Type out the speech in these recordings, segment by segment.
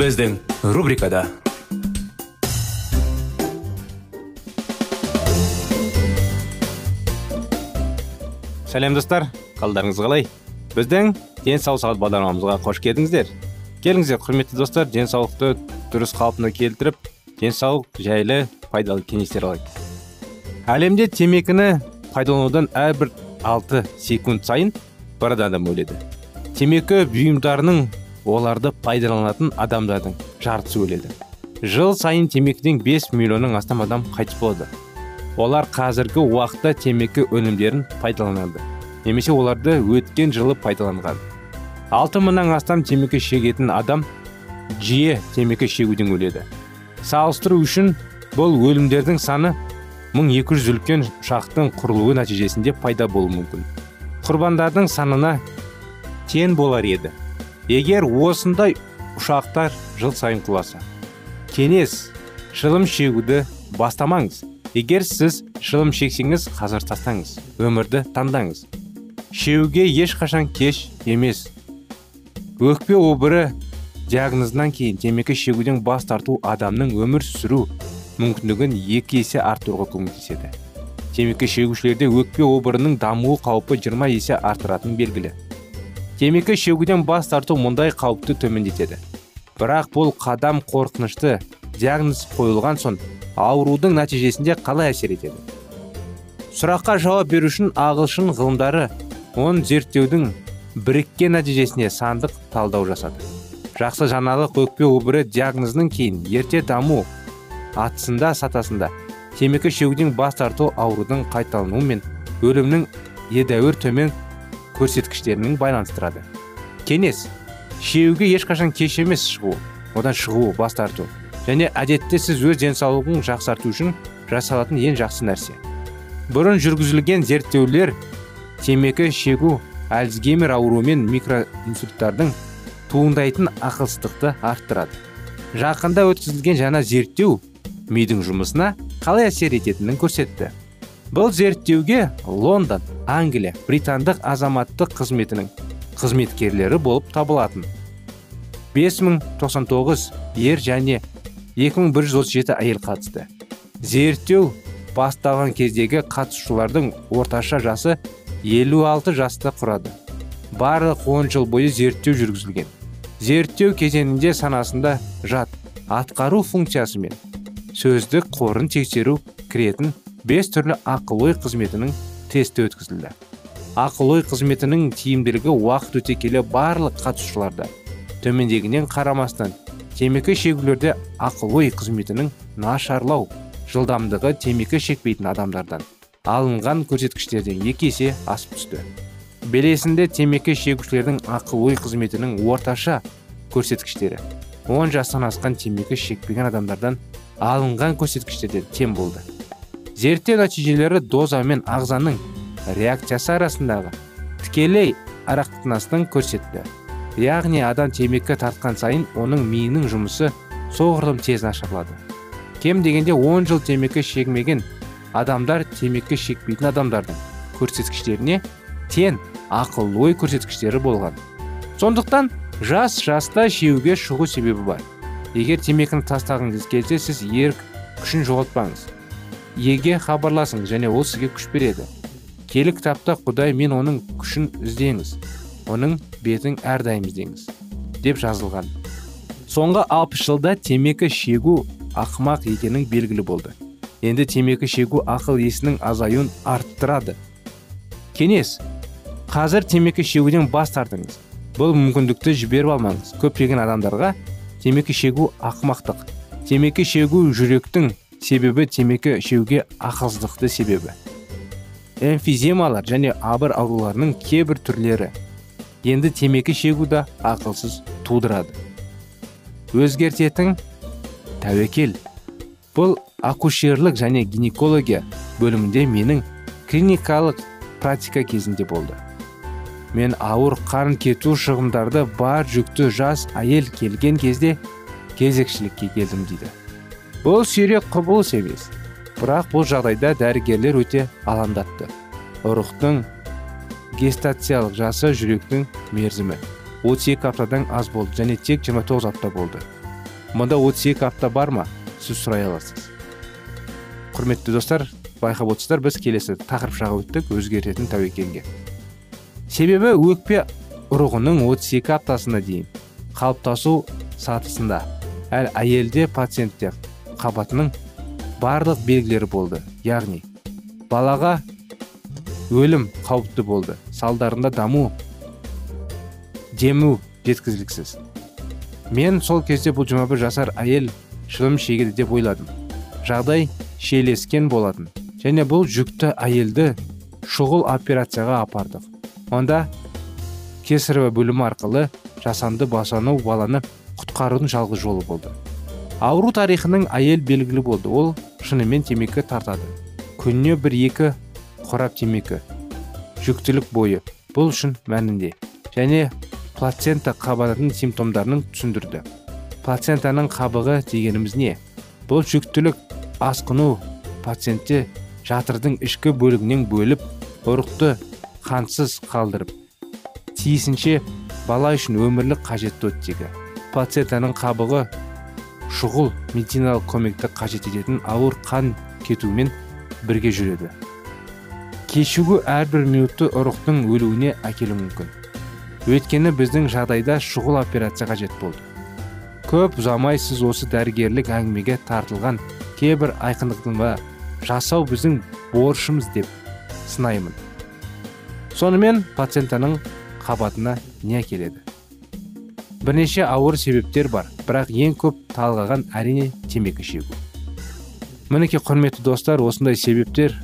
Біздің рубрикада сәлем достар қалдарыңыз қалай біздің денсаулық сағат бағдарламамызға қош келдіңіздер. Келіңіздер құрметті достар денсаулықты дұрыс қалпына келтіріп денсаулық жайлы пайдалы кеңестер алайық. Әлемде темекіні пайдаланудан әрбір алты секунд сайын бір адам өледі. Темекі бұйымдарының оларды пайдаланатын адамдардың жартысы өледі. Жыл сайын темекіден 5 миллионнан астам адам қайтыс болады. Олар қазіргі уақытта темекі өнімдерін пайдаланады немесе оларды өткен жылы пайдаланған. Алты мыңнан астам темекі шегетін адам жиі темекі шегуден өледі. Салыстыру үшін бұл өлімдердің саны 1200 үлкен ұшақтың құрылуы нәтижесінде пайда болуы мүмкін. Құрбандардың санына тең болар еді. Егер осындай ұшақтар жыл сайын құласа кеңес шылым шегуді бастамаңыз. Егер сіз шылым шексеңіз қазір тастаңыз өмірді таңдаңыз. Шеуге ешқашан кеш емес. Өкпе обыры диагнозынан кейін темекі шегуден бас тарту адамның өмір сүру мүмкіндігін екі есе арттыруға көмектеседі. Темекі шегушілерде өкпе обырының дамуы қаупі 20 есе артыратыны белгілі. Темекі шегуден бас тарту мұндай қауіпті төмендетеді. Бірақ бұл қадам қорқынышты диагноз қойылған соң аурудың нәтижесінде қалай әсер етеді? Сұраққа жауап беру үшін ағылшын ғылымдары он зерттеудің біріккен нәтижесіне сандық талдау жасады. Жақсы жаңалық өкпе обыры диагнозынан кейін ерте даму атысында сатасында темекі шегуден бас тарту аурудың қайталануы мен өлімнің едәуір төмен көрсеткіштерінің байланыстырады. Кеңес шеуге ешқашан кеш емес шығу одан шығу бас тарту. Және әдетте сіз өз денсаулығын жақсарту үшін жасалатын ең жақсы нәрсе. Бұрын жүргізілген зерттеулер темекі шегу альцгеймер ауруы мен микроинсульттардың туындайтын ақылсыздықты арттырады. Жақында өткізілген жаңа зерттеу мидың жұмысына қалай әсер ететінін көрсетті. Бұл зерттеуге лондон англия британдық азаматтық қызметінің қызметкерлері болып табылатын. 5099 ер және 2137 әйел қатысты. Зерттеу басталған кездегі қатысушылардың орташа жасы 56 жасты құрады. Барлық 10 жыл бойы зерттеу жүргізілген. Зерттеу кезеңінде санасында жат атқару функциясы мен сөздік қорын тексеру кіретін бес түрлі ақыл ой қызметінің тесті өткізілді. Ақыл ой қызметінің тиімділігі уақыт өте келе барлық қатысушыларда. Төмендегінен қарамастан темекі шегулерде ақыл ой қызметінің нашарлау жылдамдығы темекі шекпейтін адамдардан алынған көрсеткіштерден екі есе асып түсті. Белесінде темекі шегушілердің ақыл ой қызметінің орташа көрсеткіштері 10 жастан асқан темекі шекпеген адамдардан алынған көрсеткіштерден тең болды. Зерттеу нәтижелері доза мен ағзаның реакциясы арасындағы тікелей арақатынастың көрсетті яғни адам темекі тартқан сайын оның миының жұмысы соғұрлым тез нашарлады. Кем дегенде 10 жыл темекі шегмеген адамдар темекі шекпейтін адамдардың көрсеткіштеріне тең ақыл ой көрсеткіштері болған. Сондықтан жас жаста шеуге шығу себебі бар. Егер темекіні тастағыңыз келсе сіз ерік күшін жоғалтпаңыз. Еге хабарласыңыз және ол сізге күш береді. Келі кітапта құдай мен оның күшін іздеңіз. Оның бетін әрдайым іздеңіз деп жазылған. Соңғы алпыс жылда темекі шегу ақымақ екенің белгілі болды. Енді темекі шегу ақыл есінің азаюын арттырады. Кеңес қазір темекі шегуден бас тартыңыз. Бұл мүмкіндікті жіберіп алмаңыз. Көптеген адамдарға темекі шегу ақымақтық темекі шегу жүректің себебі темекі шегуге ақылсыздықты себебі. Эмфиземалар және абыр ауруларының кейбір түрлері енді темекі шегу да ақылсыз тудырады. Өзгертетін тәуекел. Бұл акушерлік және гинекология бөлімінде менің клиникалық практика кезінде болды. Мен ауыр қан кету шығымдарды бар жүкті жас әйел келген кезде кезекшілікке келдім дейді. Бұл сирек құбылыс емес бірақ бұл жағдайда дәрігерлер өте алаңдатты. Ұрықтың гестациялық жасы жүректің мерзімі 32 аптадан аз болды және тек 29 апта болды. Мұнда 32 апта бар ма? Сіз сұрай аласыз. Құрметті достар байқап отырсыздар біз келесі тақырып жағы өттік өзгертетін тәуекелге. Себебі өкпе ұрығының 32 аптасына дейін қалыптасу сатысында. Әл әйелде пациентте қабатының барлық белгілері болды. Яғни балаға өлім қауіпті болды. Салдарында даму дему жеткізіліксіз. Мен сол кезде бұл 21 жасар әйел шылым шегеді деп ойладым. Жағдай шиелескен болатын. Және бұл жүкті әйелді шұғыл операцияға апардық. Онда кесарево бөлімі арқылы жасанды босану баланы құтқарудың жалғыз жолы болды. Ауру тарихының әйел белгілі болды. Ол шынымен темекі тартады. Күніне бір екі қорап темекі. Жүктілік бойы. Бұл үшін мәнінде. Және плацента қабатының симптомдарының түсіндірді. Плацентаның қабығы дегеніміз не? Бұл жүктілік асқыну пациентте жатырдың ішкі бөлігінен бөліп ұрықты қансыз қалдырып тиісінше бала үшін өмірлік қажетті оттегі. Плацентаның қабығы шұғыл медициналық көмекті қажет ететін ауыр қан кетумен бірге жүреді. Кешігу әрбір минутты ұрықтың өлуіне әкелуі мүмкін. Өйткені біздің жағдайда шұғыл операция қажет болды. Көп ұзамай сіз осы дәрігерлік әңгімеге тартылған кейбір айқындықтың жасау біздің борышымыз деп сынаймын. Сонымен пациентаның қабатына не әкеледі? Бірнеше ауыр себептер бар. Бірақ ең көп талғаған әрине темекі шегу. Мінекей құрметті достар осындай себептер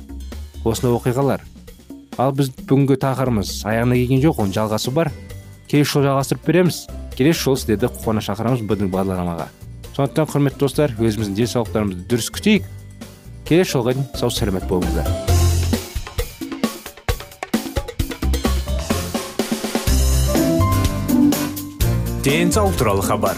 осындай оқиғалар. Ал біз бүгінгі тақырыбымыз аяғына келген жоқ оның жалғасы бар. Келесі жолы жалғастырып береміз. Келесі жолы сіздерді қуана шақырамыз біздің бағдарламаға. Сондықтан құрметті достар өзіміздің денсаулықтарымызды дұрыс күтейік. Келесі жолға дейін сау сәлемет болыңыздар. Денсаулық туралы хабар.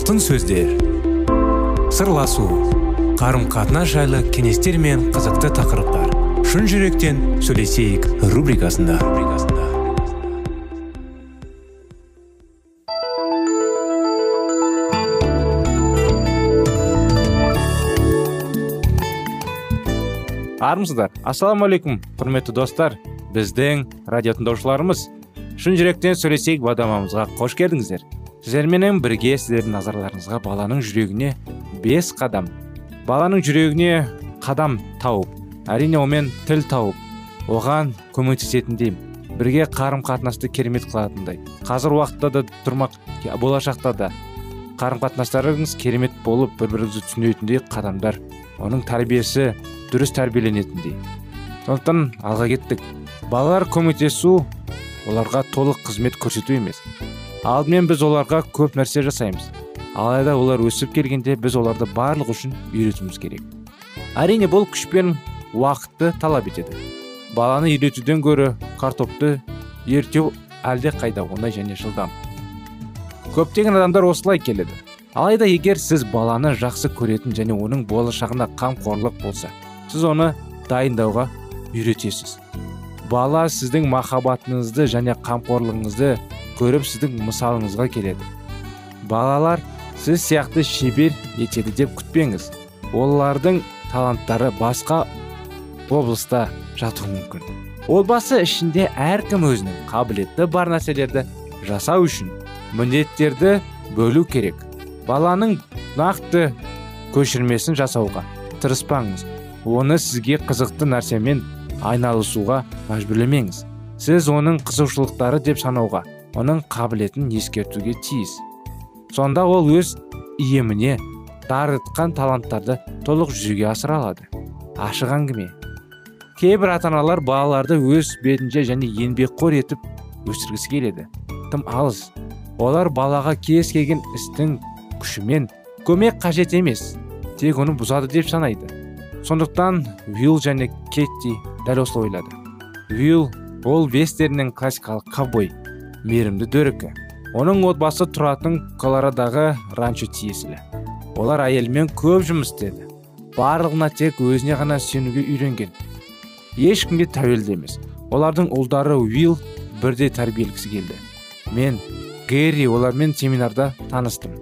Алтын сөздер. Сырласу қарым қатынас жайлы кеңестер мен қызықты тақырыптар. Шын жүректен сөйлесейік рубрикасында. Армысыздар ассалаумағалейкум құрметті достар. Біздің радио тыңдаушыларымыз шын жүректен сөйлесейік бағдарламамызға қош келдіңіздер. Сіздерменен бірге сіздердің назарларыңызға баланың жүрегіне бес қадам. Баланың жүрегіне қадам тауып әрине онымен тіл тауып оған көмектесетіндей бірге қарым қатынасты керемет қылатындай. Қазір уақытта да тұрмақ болашақта да қарым қатынастарыңыз керемет болып бір біріңізді түсінетіндей қадамдар оның тәрбиесі дұрыс тәрбиеленетіндей. Сондықтан алға кеттік. Балалар көмектесу оларға толық қызмет көрсету емес. Алдымен біз оларға көп нәрсе жасаймыз. Алайда олар өсіп келгенде біз оларды барлық үшін үйретуіміз керек. Әрине бұл күш пен уақытты талап етеді. Баланы үйретуден гөрі картопты ертеу әлде қайда оңай және жылдам. Көптеген адамдар осылай келеді. Алайда егер сіз баланы жақсы көретін және оның болашағына қамқорлық болса сіз оны дайындауға үйретесіз. Бала сіздің махаббатыңызды және қамқорлығыңызды көріп сіздің мысалыңызға келеді. Балалар сіз сияқты шебер етеді деп күтпеңіз. Олардың таланттары басқа облыста жатуы мүмкін. Отбасы ішінде әркім өзінің қабілеті бар нәрселерді жасау үшін міндеттерді бөлу керек. Баланың нақты көшірмесін жасауға тырыспаңыз. Оны сізге қызықты нәрсемен айналысуға мәжбүрлемеңіз. Сіз оның қызығушылықтары деп санауға оның қабілетін ескертуге тиіс. Сонда ол өз иеміне дарытқан таланттарды толық жүзеге асыра алады. Ашық әңгіме кейбір ата аналар балаларды өз бетінше және еңбекқор етіп өсіргісі келеді. Тым алыс. Олар балаға кез келген істің күшімен көмек қажет емес тек оны бұзады деп санайды. Сондықтан уилл және кетти дәл осылай ойлады. Уилл ол вестерннің классикалық ковбой мейірімді дөрікі оның отбасы тұратын колорадодағы ранчо тиесілі. Олар әйелімен көп жұмыс істеді. Барлығына тек өзіне ғана сенуге үйренген. Ешкімге тәуелді емес. Олардың ұлдары уилл бірдей тәрбиелгісі келді. Мен гэри олармен семинарда таныстым.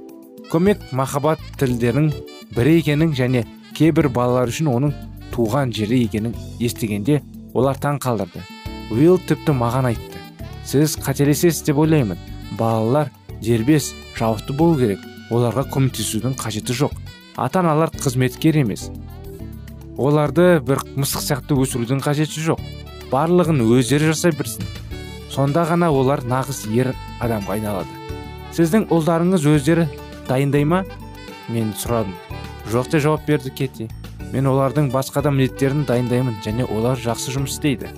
Көмек махаббат тілдерінің бірі екенін және кейбір балалар үшін оның туған жері екенін естігенде олар таң қалдырды. Уилл тіпті маған айтты сіз қателесесіз деп ойлаймын. Балалар дербес жауапты болу керек. Оларға көмектесудің қажеті жоқ. Ата аналар қызметкер емес. Оларды бір мысық сияқты өсірудің қажеті жоқ. Барлығын өздері жасай берсін сонда ғана олар нағыз ер адамға айналады. Сіздің ұлдарыңыз өздері дайындай ма? Мен сұрадым. Жоқ деп жауап берді кетти. Мен олардың басқа да міндеттерін дайындаймын және олар жақсы жұмыс істейді.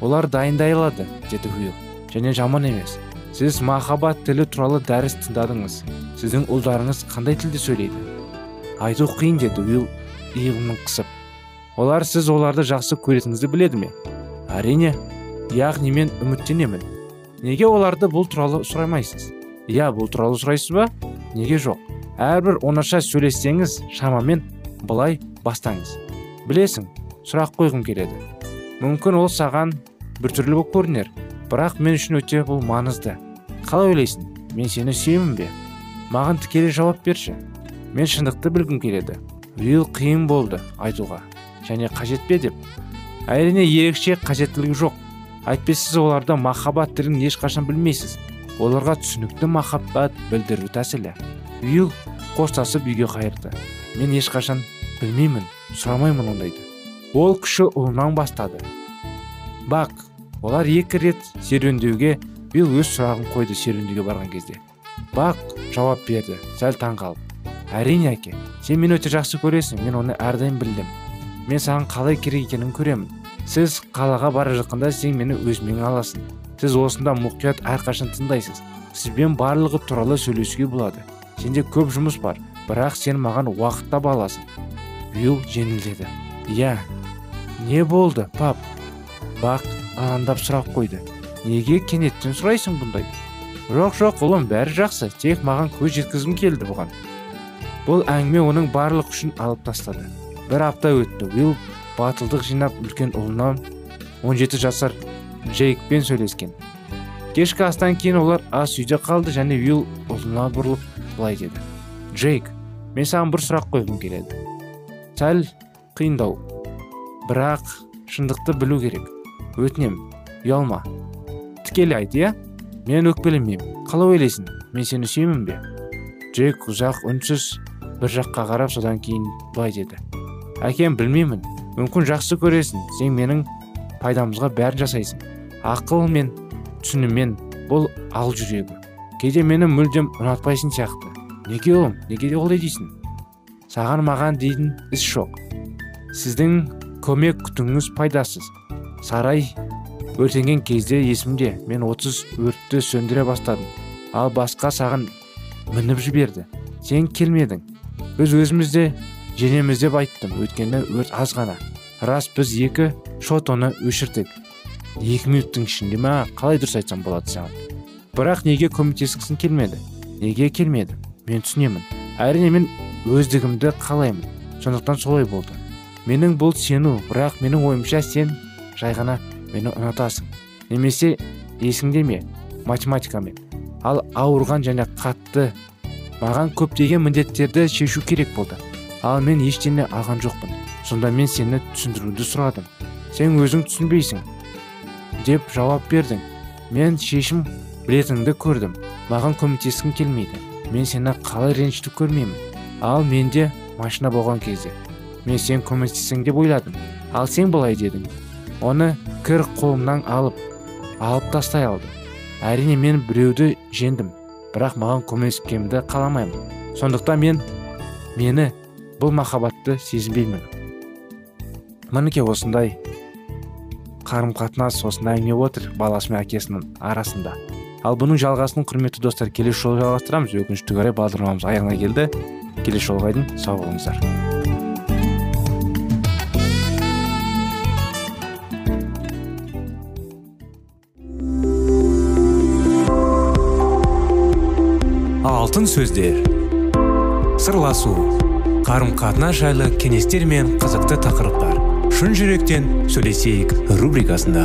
Олар дайындай алады деді уилл. Және жаман емес. Сіз махаббат тілі туралы дәріс тыңдадыңыз. Сіздің ұлдарыңыз қандай тілде сөйлейді? Айту қиын деді уилл иығымын қысып. Олар сіз оларды жақсы көретініңізді біледі ме? Әрине яғни мен үміттенемін. Неге оларды бұл туралы сұрамайсыз иә бұл туралы сұрайсыз ба? Неге жоқ? Әрбір оңаша сөйлессеңіз шамамен былай бастаңыз. Білесің сұрақ қойғым келеді. Мүмкін ол саған біртүрлі болып көрінер бірақ мен үшін өте бұл маңызды. Қалай ойлайсың? Мен сені сүйемін бе? Маған тікелей жауап берші. Мен шындықты білгім келеді. Уилл қиын болды айтуға. Және қажет пе деп? Әрине ерекше қажеттілігі жоқ. Әйтпесе оларда махаббат тілін ешқашан білмейсіз. Оларға түсінікті махаббат білдіру тәсілі. Уилл қоштасып үйге қайырды. Мен ешқашан білмеймін сұрамаймын ондайды. Ол күші ұлынан бастады. Бак олар екі рет серуендеуге биыл өз сұрағын қойды серуендеуге барған кезде. Бак жауап берді сәл таңқалып әрине әке сен мені өте жақсы көресің мен оны әрдайым білдім. Мен саған қалай керек екенін көремін. Сіз қалаға бара жатқанда сен мені өзіңмен аласың. Сіз осында мұқият әрқашан тыңдайсыз. Сізбен барлығы туралы сөйлесуге болады. Сенде көп жұмыс бар. Бірақ сен маған уақыт таба аласың. Уилл жеңілдеді. Иә не болды пап? Бак алаңдап сұрақ қойды. Неге кенеттен сұрайсың бұндай? Жоқ жоқ ұлым бәрі жақсы. Тек маған көз жеткізгім келді бұған. Бұл әңгіме оның барлық күшін алып тастады. бір апта өтті. Уилл батылдық жинап үлкен ұлынан 17 жасар джейкпен сөйлескен. Кешкі астан кейін олар ас үйде қалды және уилл ұлына бұрылып былай деді. Джейк мен саған бір сұрақ қойғым келеді. Сәл қиындау бірақ шындықты білу керек. Өтінем ұялма. Тікелей айт иә? Мен өкпелемеймін. Қалай ойлайсың? Мен сені сүйемін бе? Джейк ұзақ үнсіз бір жаққа қарап содан кейін былай деді. Әкем білмеймін. Мүмкін жақсы көресің. Сен менің пайдамызға бәрін жасайсың. Ақыл мен түсінімен бұл ал жүрегі. Кейде мені мүлдем ұнатпайсың сияқты. Неге ұлым неге олай дейсің? Саған маған дейтін іс жоқ. Сіздің көмек күтуіңіз пайдасыз. Сарай өртенген кезде есімде. Мен 30 өртті сөндіре бастадым. Ал басқа саған мініп жіберді. Сен келмедің. Біз өзімізде женеміз деп айттым. Өйткені өрт аз ғана. Рас біз екі шот оны өшірдік. Екі минуттың ішінде ма? Қалай дұрыс айтсам болады саған. Бірақ неге көмектескісің келмеді? Неге келмеді? Мен түсінемін. Әрине мен өздігімді қалаймын. Сондықтан солай болды. Менің бұл сену бірақ менің ойымша сен жай ғана мені ұнатасың. Немесе есіңде ме? Математикамен ал ауырған және қатты маған көптеген міндеттерді шешу керек болды. Ал мен ештеңе алған жоқпын. Сонда мен сені түсіндіруді сұрадым. Сен өзің түсінбейсің деп жауап бердің. Мен шешім білетініңді көрдім. Маған көмектескің келмейді. Мен сені қалай ренжітіп көрмеймін. Ал менде машина болған кезде. Мен сен көмектессең деп ойладым. Ал сен былай дедің. Оны кір қолымнан алып алып тастай алды. Әрине мен біреуді жеңдім бірақ маған көмектескенімді қаламаймын. Сондықтан мен мені бұл махаббатты сезінбеймін. Мінекей осындай қарым қатынас осындай әңгіме отыр баласы мен әкесінің арасында. Ал бұның жалғасын құрметті достар келесі жолы жалғастырамыз. Өкінішке қарай бағдарламамыз аяғына келді. Келесі жолға дейін сау болыңыздар. Алтын сөздер. Сырласу. Қарым қатынас жайлы кеңестер мен қызықты тақырыптар. Шын жүректен сөйлесейік рубрикасында.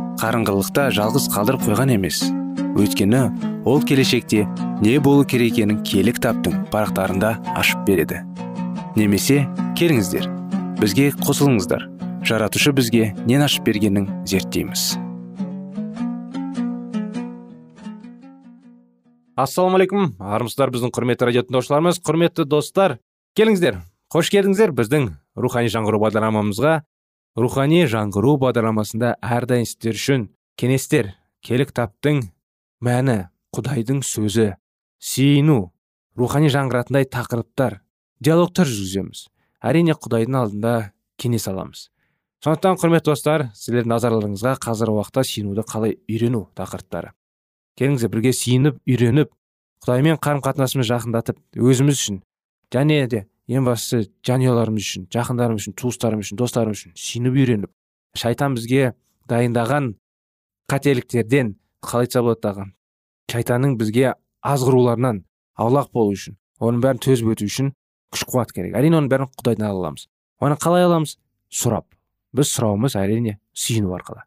қарыңғылықта жалғыз қалдырып қойған емес. Өйткені ол келешекте не болу керек екенін кітаптың парақтарында ашып береді. Немесе келіңіздер бізге қосылыңыздар. Жаратушы бізге нен ашып бергенін зерттейміз. Ассалаумағалейкум армысыздар біздің құрметті радио тыңдаушыларымыз құрметті достар. Келіңіздер. Қош келдіңіздер біздің рухани жаңғыру бағдарламамызға. Рухани жаңғыру бағдарламасында әрдайым сіздер үшін кеңестер келі кітаптың мәні құдайдың сөзі сүйіну рухани жаңғыратындай тақырыптар диалогтар жүргіземіз. Әрине құдайдың алдында кеңес аламыз. Сондықтан құрметті достар сіздердің назарларыңызға қазіргі уақытта сүйінуді қалай үйрену тақырыптары. Келіңіздер бірге сүйініп үйреніп құдаймен қарым қатынасымызды жақындатып өзіміз үшін және де ең бастысы жанұяларымыз үшін жақындарымыз үшін туыстарымыз үшін достарымыз үшін сүйініп үйреніп шайтан бізге дайындаған қателіктерден қалай айтса болады дағы шайтанның бізге азғыруларынан аулақ болу үшін оның бәрін төзіп өту үшін күш қуат керек. Әрине оның бәрін құдайдан ала аламыз. Оны қалай аламыз? Сұрап. Біз сұрауымыз әрине сүйіну арқылы.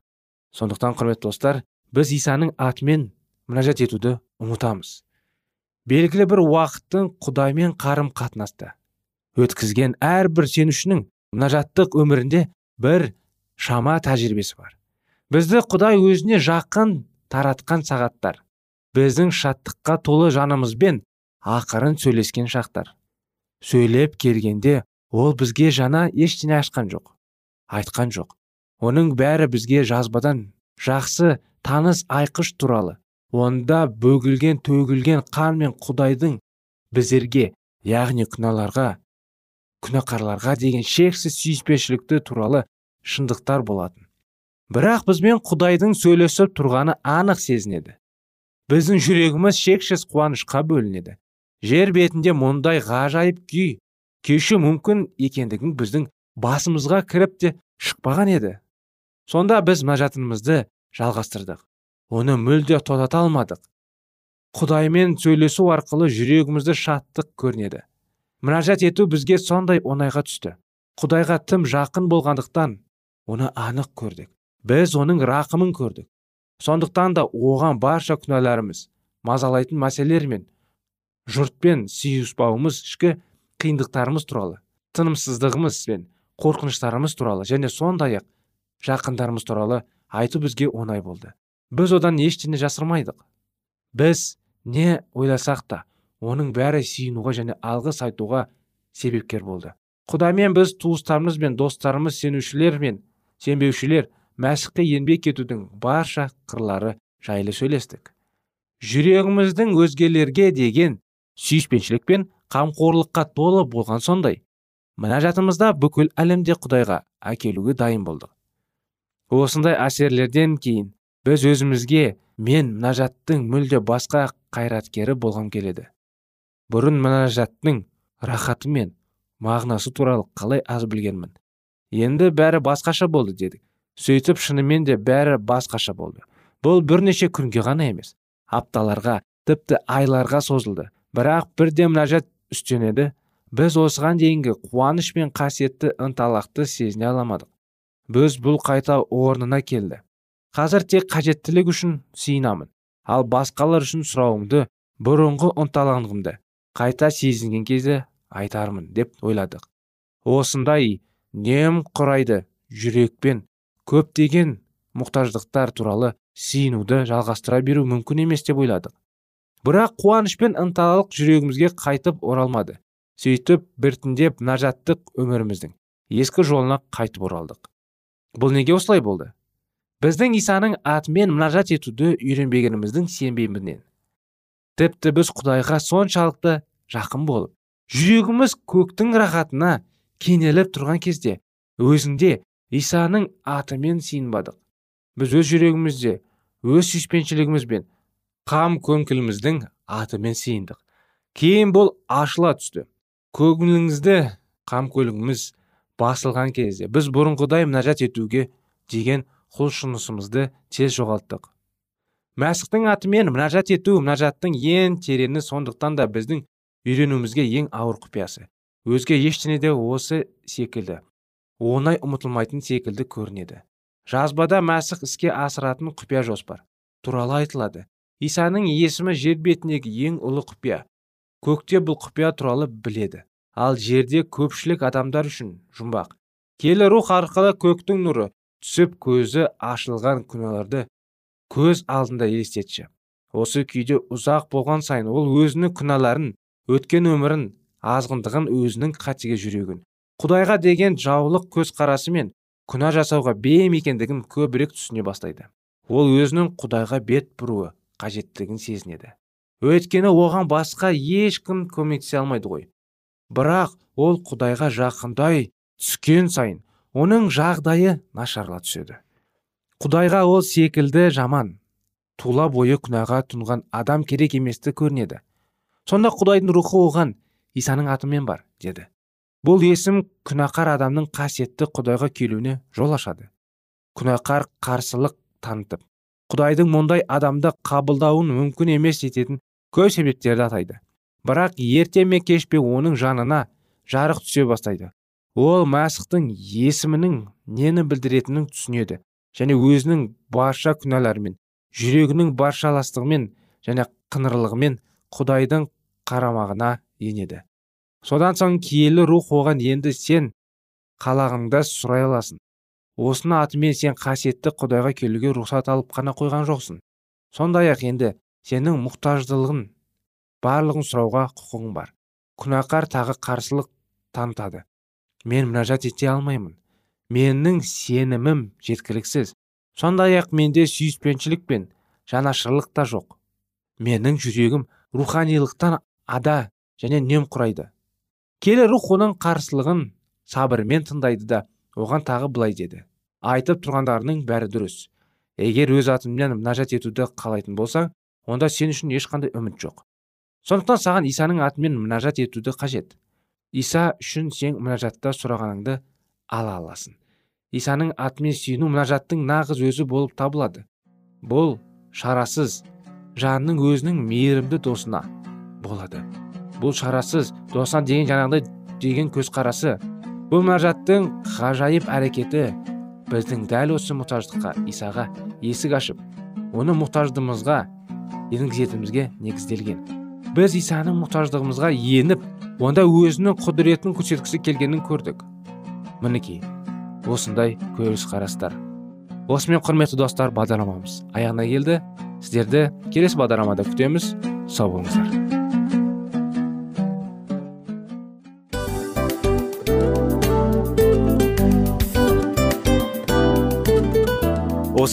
Сондықтан құрметті достар біз исаның атымен мінәжат етуді ұмытамыз. Белгілі бір уақыттың құдаймен қарым қатынаста өткізген әрбір сенушінің мінәжаттық өмірінде бір шама тәжірибесі бар. Бізді құдай өзіне жақын таратқан сағаттар біздің шаттыққа толы жанымызбен ақырын сөйлескен шақтар. Сөйлеп келгенде ол бізге жана ештеңе ашқан жоқ айтқан жоқ. Оның бәрі бізге жазбадан жақсы таныс айқыш туралы онда бөгілген төгілген қан мен құдайдың біздерге яғни күнәларға күнәқарларға деген шексіз сүйіспеншілікті туралы шындықтар болатын. Бірақ бізбен құдайдың сөйлесіп тұрғаны анық сезінеді. Біздің жүрегіміз шексіз қуанышқа бөлінеді. Жер бетінде мұндай ғажайып күй кешу мүмкін екендігін біздің басымызға кіріп те шықпаған еді. Сонда біз мәжатынымызды жалғастырдық. Оны мүлде тоқтата алмадық. Құдаймен сөйлесу арқылы жүрегімізді шаттық көрінеді. Мінәжат ету бізге сондай оңайға түсті. Құдайға тым жақын болғандықтан оны анық көрдік. Біз оның рақымын көрдік. Сондықтан да оған барша күнәларымыз мазалайтын мәселелер мен жұртпен сүйіспауымыз ішкі қиындықтарымыз туралы тынымсыздығымыз бен қорқыныштарымыз туралы және сондай ақ жақындарымыз туралы айту бізге оңай болды. Біз одан ештеңе жасырмайдық. Біз не ойласақ та оның бәрі сүйінуға және алғыс айтуға себепкер болды. Құдаймен біз туыстарымыз бен достарымыз сенушілер мен сенбеушілер мәсіхке еңбек етудің барша қырлары жайлы сөйлестік. Жүрегіміздің өзгелерге деген сүйіспеншілік пен қамқорлыққа толы болған сондай. Мінәжатымызда бүкіл әлемде құдайға әкелуге дайын болдық. Осындай әсерлерден кейін біз өзімізге мен мінәжаттың мүлде басқа қайраткері болғым келеді. Бұрын мінәжаттың рахаты мен мағынасы туралы қалай аз білгенмін. Енді бәрі басқаша болды дедік. Сөйтіп шынымен де бәрі басқаша болды. Бұл бірнеше күнге ғана емес. Апталарға тіпті айларға созылды. Бірақ бірде мінәжат үстенеді. Біз осыған дейінгі қуаныш пен қасиетті ынталақты сезіне аламадық. Біз бұл қайта орнына келді. Қазір тек қажеттілік үшін сиынамын ал басқалар үшін сұрауымды бұрынғы ынталандығымды қайта сезінген кезде айтармын деп ойладық. Осындай нем құрайды жүрекпен көптеген мұқтаждықтар туралы сиынуды жалғастыра беру мүмкін емес деп ойладық. Бірақ қуаныш пен ынталық жүрегімізге қайтып оралмады. Сөйтіп біртіндеп нажаттық өміріміздің ескі жолына қайтып оралдық. Бұл неге осылай болды? Біздің исаның атымен мінажат етуді үйренбегеніміздің сенбеймінен тіпті біз құдайға соншалықты жақын болып жүрегіміз көктің рахатына кенеліп тұрған кезде өзінде исаның атымен сиынбадық. Біз өз жүрегімізде өз сүйіспеншілігімізбен қам көңіліміздің атымен сиындық. Кейін бұл ашыла түсті. Көңіліңізді көлігіміз басылған кезде біз бұрынғыдай мінәжат етуге деген құлшынысымызды тез жоғалттық. Мәсіхтің атымен мінәжат ету мінәжаттың ең тереңі сондықтан да біздің үйренуімізге ең ауыр құпиясы. Өзге ештеңе де осы секілді оңай ұмытылмайтын секілді көрінеді. Жазбада мәсіх іске асыратын құпия жоспар туралы айтылады. Исаның есімі жер бетіндегі ең ұлы құпия көкте бұл құпия туралы біледі. Ал жерде көпшілік адамдар үшін жұмбақ. Келі рух арқылы көктің нұры түсіп көзі ашылған күнәларды көз алдында елестетші. Осы күйде ұзақ болған сайын ол өзінің күнәларын өткен өмірін азғындығын өзінің қатеге жүрегін құдайға деген жаулық көзқарасы мен күнә жасауға бейім екендігін көбірек түсіне бастайды. Ол өзінің құдайға бет бұруы қажеттігін сезінеді. Өйткені оған басқа ешкім көмектесе алмайды ғой. Бірақ ол құдайға жақындай түскен сайын оның жағдайы нашарла түседі. Құдайға ол секілді жаман тула бойы күнәға тұнған адам керек еместі көрінеді. Сонда құдайдың рухы оған исаның атымен бар деді. Бұл есім күнәқар адамның қасиетті құдайға келуіне жол ашады. Күнәқар қарсылық танытып құдайдың мұндай адамды қабылдауын мүмкін емес ететін көп себептерді атайды. Бірақ ерте ме кеш пе оның жанына жарық түсе бастайды. Ол мәсіхтің есімінің нені білдіретінін түсінеді. Және өзінің барша күнәларымен жүрегінің барша ластығымен және қыңырлығымен құдайдың қарамағына енеді. Содан соң киелі рух оған енді сен қалағыңда сұрай аласың. Осыны атымен сен қасиетті құдайға келуге рұқсат алып қана қойған жоқсың. Сондай ақ енді сенің мұқтаждылығын барлығын сұрауға құқығың бар. Күнәқар тағы қарсылық танытады. Мен мінәжат ете алмаймын. Менің сенімім жеткіліксіз. Сондай ақ менде сүйіспеншілік пен жанашырлық та жоқ. Менің жүрегім руханилықтан ада және құрайды. келі рух оның қарсылығын сабырмен тыңдайды да оған тағы былай деді. Айтып тұрғандарының бәрі дұрыс. Егер өз атыммен мінәжат етуді қалайтын болсаң онда сен үшін ешқандай үміт жоқ. Сондықтан саған исаның атымен мінәжат етуді қажет. Иса үшін сен мінәжатта сұрағаныңды ала аласың. Исаның атымен сүйіну мінәжаттың нағыз өзі болып табылады. Бұл шарасыз жанның өзінің мейірімді досына болады. Бұл шарасыз досына деген жаңағыдай деген көзқарасы. Бұл мінәжаттың ғажайып әрекеті біздің дәл осы мұқтаждыққа исаға есік ашып оны мұқтаждығымызға енгізетінімізге негізделген. Біз исаның мұқтаждығымызға еніп онда өзінің құдіретін көрсеткісі келгенін көрдік. Мінекей осындай қарастар. осымен құрметті достар бағдарламамыз аяғына келді. Сіздерді келесі бағдарламада күтеміз. Сау болыңыздар.